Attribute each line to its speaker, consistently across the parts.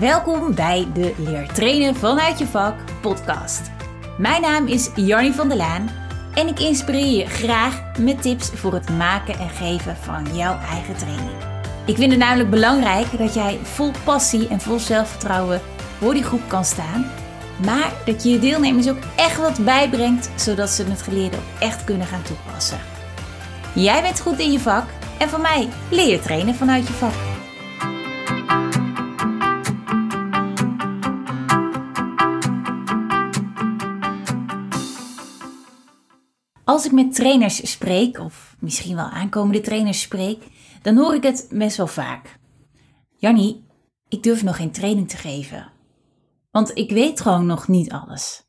Speaker 1: Welkom bij de Leer Trainen vanuit je vak podcast. Mijn naam is Jarnie van der Laan en ik inspireer je graag met tips voor het maken en geven van jouw eigen training. Ik vind het namelijk belangrijk dat jij vol passie en vol zelfvertrouwen voor die groep kan staan, maar dat je je deelnemers ook echt wat bijbrengt zodat ze het geleerde ook echt kunnen gaan toepassen. Jij bent goed in je vak en van mij leer je trainen vanuit je vak. Als ik met trainers spreek, of misschien wel aankomende trainers spreek, dan hoor ik het best wel vaak. Jannie, ik durf nog geen training te geven. Want ik weet gewoon nog niet alles.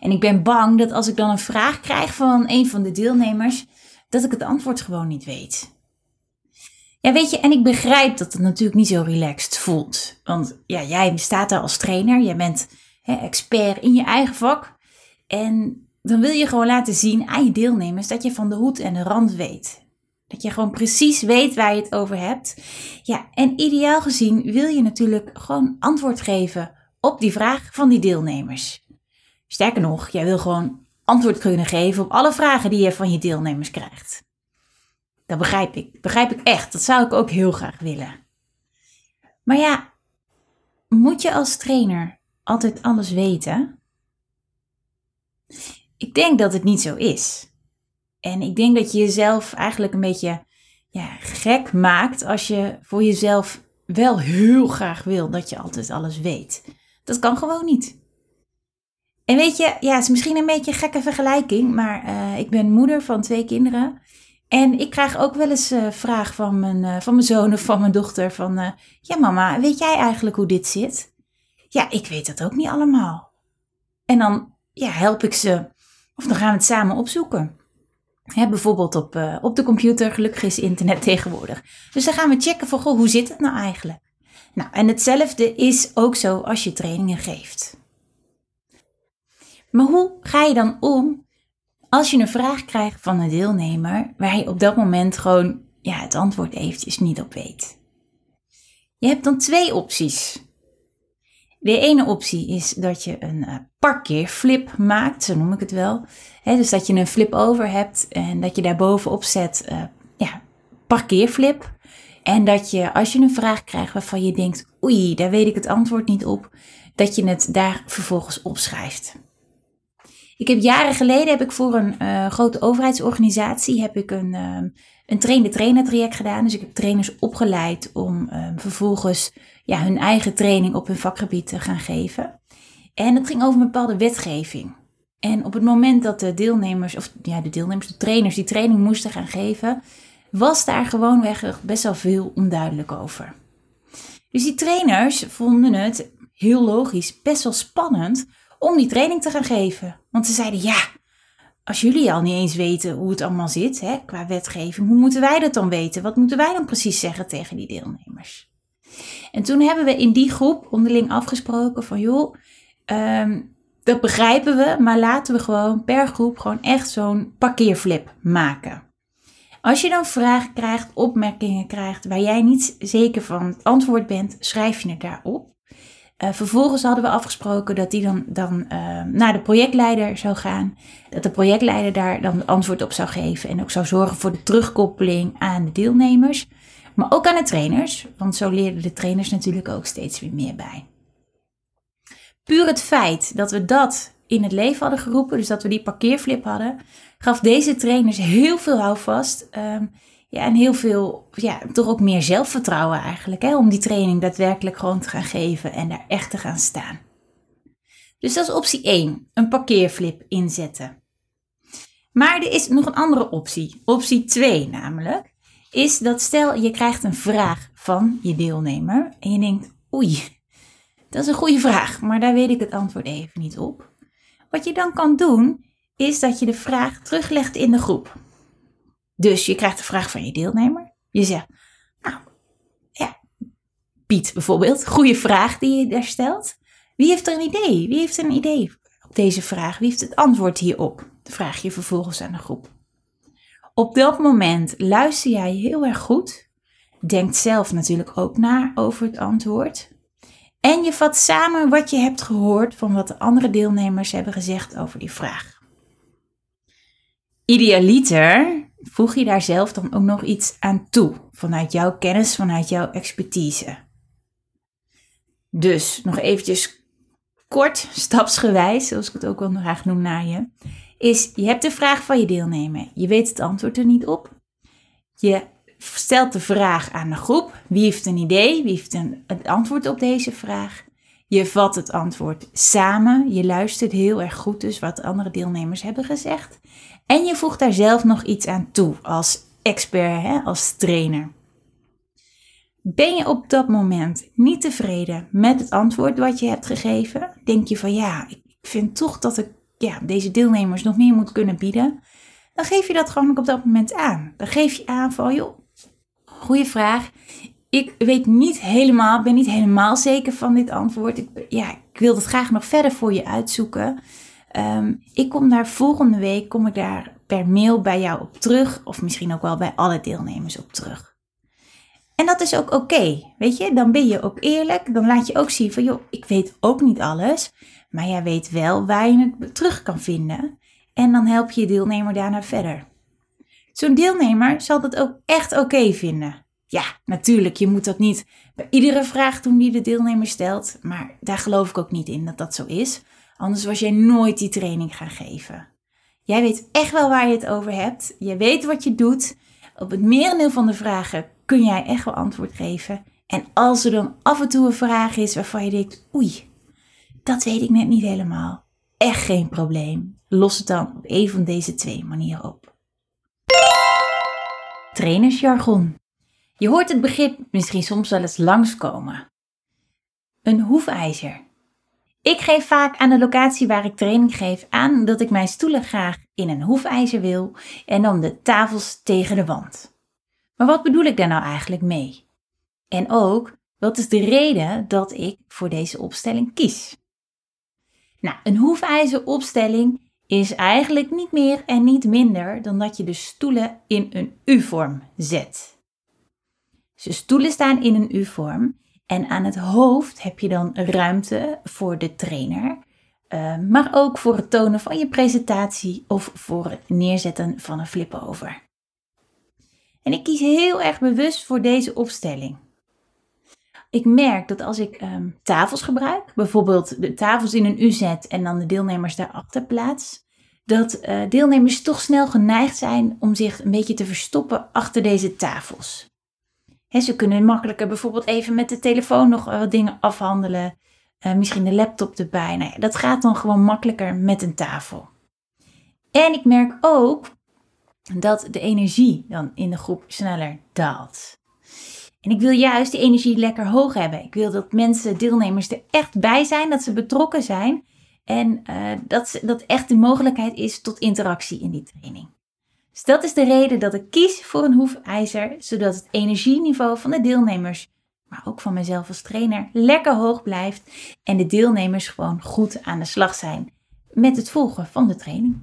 Speaker 1: En ik ben bang dat als ik dan een vraag krijg van een van de deelnemers, dat ik het antwoord gewoon niet weet. Ja, weet je, en ik begrijp dat het natuurlijk niet zo relaxed voelt. Want ja, jij staat daar als trainer, jij bent hè, expert in je eigen vak. En dan wil je gewoon laten zien aan je deelnemers dat je van de hoed en de rand weet. Dat je gewoon precies weet waar je het over hebt. Ja, en ideaal gezien wil je natuurlijk gewoon antwoord geven op die vraag van die deelnemers. Sterker nog, jij wil gewoon antwoord kunnen geven op alle vragen die je van je deelnemers krijgt. Dat begrijp ik. Begrijp ik echt. Dat zou ik ook heel graag willen. Maar ja, moet je als trainer altijd alles weten? Ik denk dat het niet zo is. En ik denk dat je jezelf eigenlijk een beetje ja, gek maakt als je voor jezelf wel heel graag wil dat je altijd alles weet. Dat kan gewoon niet. En weet je, ja, het is misschien een beetje een gekke vergelijking, maar uh, ik ben moeder van twee kinderen. En ik krijg ook wel eens uh, vraag van mijn, uh, van mijn zoon of van mijn dochter van... ja mama, weet jij eigenlijk hoe dit zit? Ja, ik weet dat ook niet allemaal. En dan ja, help ik ze of dan gaan we het samen opzoeken. bijvoorbeeld op, uh, op de computer, gelukkig is internet tegenwoordig. Dus dan gaan we checken van, goh, hoe zit het nou eigenlijk? Nou, en hetzelfde is ook zo als je trainingen geeft. Maar hoe ga je dan om als je een vraag krijgt van een deelnemer waar je op dat moment gewoon ja, het antwoord eventjes niet op weet? Je hebt dan twee opties. De ene optie is dat je een uh, parkeerflip maakt, zo noem ik het wel. dus dat je een flip over hebt en dat je daar bovenop zet, uh, ja, parkeerflip. En dat je, als je een vraag krijgt waarvan je denkt, oei, daar weet ik het antwoord niet op, dat je het daar vervolgens opschrijft. Ik heb jaren geleden heb ik voor een uh, grote overheidsorganisatie heb ik een, een train-de-trainer traject gedaan. Dus ik heb trainers opgeleid om vervolgens ja, hun eigen training op hun vakgebied te gaan geven. En het ging over een bepaalde wetgeving. En op het moment dat de deelnemers, of ja, de deelnemers, de trainers die training moesten gaan geven, was daar gewoonweg best wel veel onduidelijk over. Dus die trainers vonden het heel logisch, best wel spannend om die training te gaan geven. Want ze zeiden, ja, als jullie al niet eens weten hoe het allemaal zit hè, qua wetgeving, hoe moeten wij dat dan weten? Wat moeten wij dan precies zeggen tegen die deelnemers? En toen hebben we in die groep onderling afgesproken van joh, ehm, dat begrijpen we, maar laten we gewoon per groep gewoon echt zo'n parkeerflip maken. Als je dan vragen krijgt, opmerkingen krijgt waar jij niet zeker van het antwoord bent, schrijf je het daarop. Uh, vervolgens hadden we afgesproken dat die dan, dan uh, naar de projectleider zou gaan. Dat de projectleider daar dan antwoord op zou geven en ook zou zorgen voor de terugkoppeling aan de deelnemers. Maar ook aan de trainers, want zo leerden de trainers natuurlijk ook steeds weer meer bij. Puur het feit dat we dat in het leven hadden geroepen, dus dat we die parkeerflip hadden, gaf deze trainers heel veel houvast. Um, ja, en heel veel, ja, toch ook meer zelfvertrouwen eigenlijk, hè, om die training daadwerkelijk gewoon te gaan geven en daar echt te gaan staan. Dus dat is optie 1, een parkeerflip inzetten. Maar er is nog een andere optie, optie 2 namelijk is dat stel je krijgt een vraag van je deelnemer en je denkt, oei, dat is een goede vraag, maar daar weet ik het antwoord even niet op. Wat je dan kan doen, is dat je de vraag teruglegt in de groep. Dus je krijgt de vraag van je deelnemer. Je zegt, nou, ja, Piet bijvoorbeeld, goede vraag die je daar stelt. Wie heeft er een idee? Wie heeft een idee op deze vraag? Wie heeft het antwoord hierop? Dan vraag je vervolgens aan de groep. Op dat moment luister jij heel erg goed. Denkt zelf natuurlijk ook na over het antwoord. En je vat samen wat je hebt gehoord van wat de andere deelnemers hebben gezegd over die vraag. Idealiter voeg je daar zelf dan ook nog iets aan toe, vanuit jouw kennis, vanuit jouw expertise. Dus nog eventjes kort, stapsgewijs, zoals ik het ook wel graag noem naar je, is je hebt de vraag van je deelnemer. Je weet het antwoord er niet op. Je stelt de vraag aan de groep. Wie heeft een idee? Wie heeft een, het antwoord op deze vraag? Je vat het antwoord samen. Je luistert heel erg goed dus wat de andere deelnemers hebben gezegd. En je voegt daar zelf nog iets aan toe als expert, hè, als trainer. Ben je op dat moment niet tevreden met het antwoord wat je hebt gegeven? Denk je van ja, ik vind toch dat ik ja, deze deelnemers nog meer moet kunnen bieden? Dan geef je dat gewoon op dat moment aan. Dan geef je aan van joh, goede vraag. Ik weet niet helemaal, ben niet helemaal zeker van dit antwoord. Ik, ja, ik wil het graag nog verder voor je uitzoeken. Ehm, ik kom daar volgende week, kom ik daar per mail bij jou op terug. Of misschien ook wel bij alle deelnemers op terug. En dat is ook oké, weet je. Dan ben je ook eerlijk. Dan laat je ook zien van, joh, ik weet ook niet alles. Maar jij weet wel waar je het terug kan vinden. En dan help je je deelnemer daarna verder. Zo'n deelnemer zal dat ook echt oké vinden. Ja, natuurlijk, je moet dat niet bij iedere vraag doen die de deelnemer stelt. Maar daar geloof ik ook niet in dat dat zo is. Anders was jij nooit die training gaan geven. Jij weet echt wel waar je het over hebt. Je weet wat je doet. Op het merendeel van de vragen kun jij echt wel antwoord geven. En als er dan af en toe een vraag is waarvan je denkt, oei, dat weet ik net niet helemaal. Echt geen probleem. Los het dan op een van deze twee manieren op. Trainersjargon. Je hoort het begrip misschien soms wel eens langskomen. Een hoefijzer. Ik geef vaak aan de locatie waar ik training geef aan dat ik mijn stoelen graag in een hoefijzer wil en dan de tafels tegen de wand. Maar wat bedoel ik daar nou eigenlijk mee? En ook, wat is de reden dat ik voor deze opstelling kies? Nou, een hoefijzeropstelling is eigenlijk niet meer en niet minder dan dat je de stoelen in een U-vorm zet. De stoelen staan in een U-vorm en aan het hoofd heb je dan ruimte voor de trainer, uh, maar ook voor het tonen van je presentatie of voor het neerzetten van een flip-over. En ik kies heel erg bewust voor deze opstelling. Ik merk dat als ik um, tafels gebruik, bijvoorbeeld de tafels in een U zet en dan de deelnemers daarachter plaats, dat uh, deelnemers toch snel geneigd zijn om zich een beetje te verstoppen achter deze tafels. He, ze kunnen makkelijker bijvoorbeeld even met de telefoon nog wat dingen afhandelen, uh, misschien de laptop erbij. Nou ja, dat gaat dan gewoon makkelijker met een tafel. En ik merk ook dat de energie dan in de groep sneller daalt. En ik wil juist die energie lekker hoog hebben. Ik wil dat mensen, deelnemers er echt bij zijn, dat ze betrokken zijn. En uh, dat, dat echt de mogelijkheid is tot interactie in die training. Dus dat is de reden dat ik kies voor een hoefijzer, zodat het energieniveau van de deelnemers, maar ook van mezelf als trainer, lekker hoog blijft en de deelnemers gewoon goed aan de slag zijn met het volgen van de training.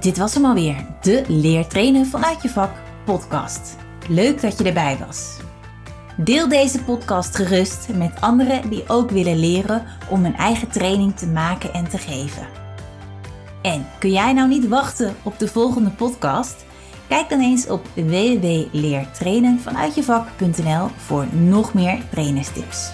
Speaker 1: Dit was hem alweer, de Leer trainen vanuit je vak podcast. Leuk dat je erbij was. Deel deze podcast gerust met anderen die ook willen leren om hun eigen training te maken en te geven. En kun jij nou niet wachten op de volgende podcast? Kijk dan eens op www.leertrainenvanuitjevak.nl voor nog meer trainerstips.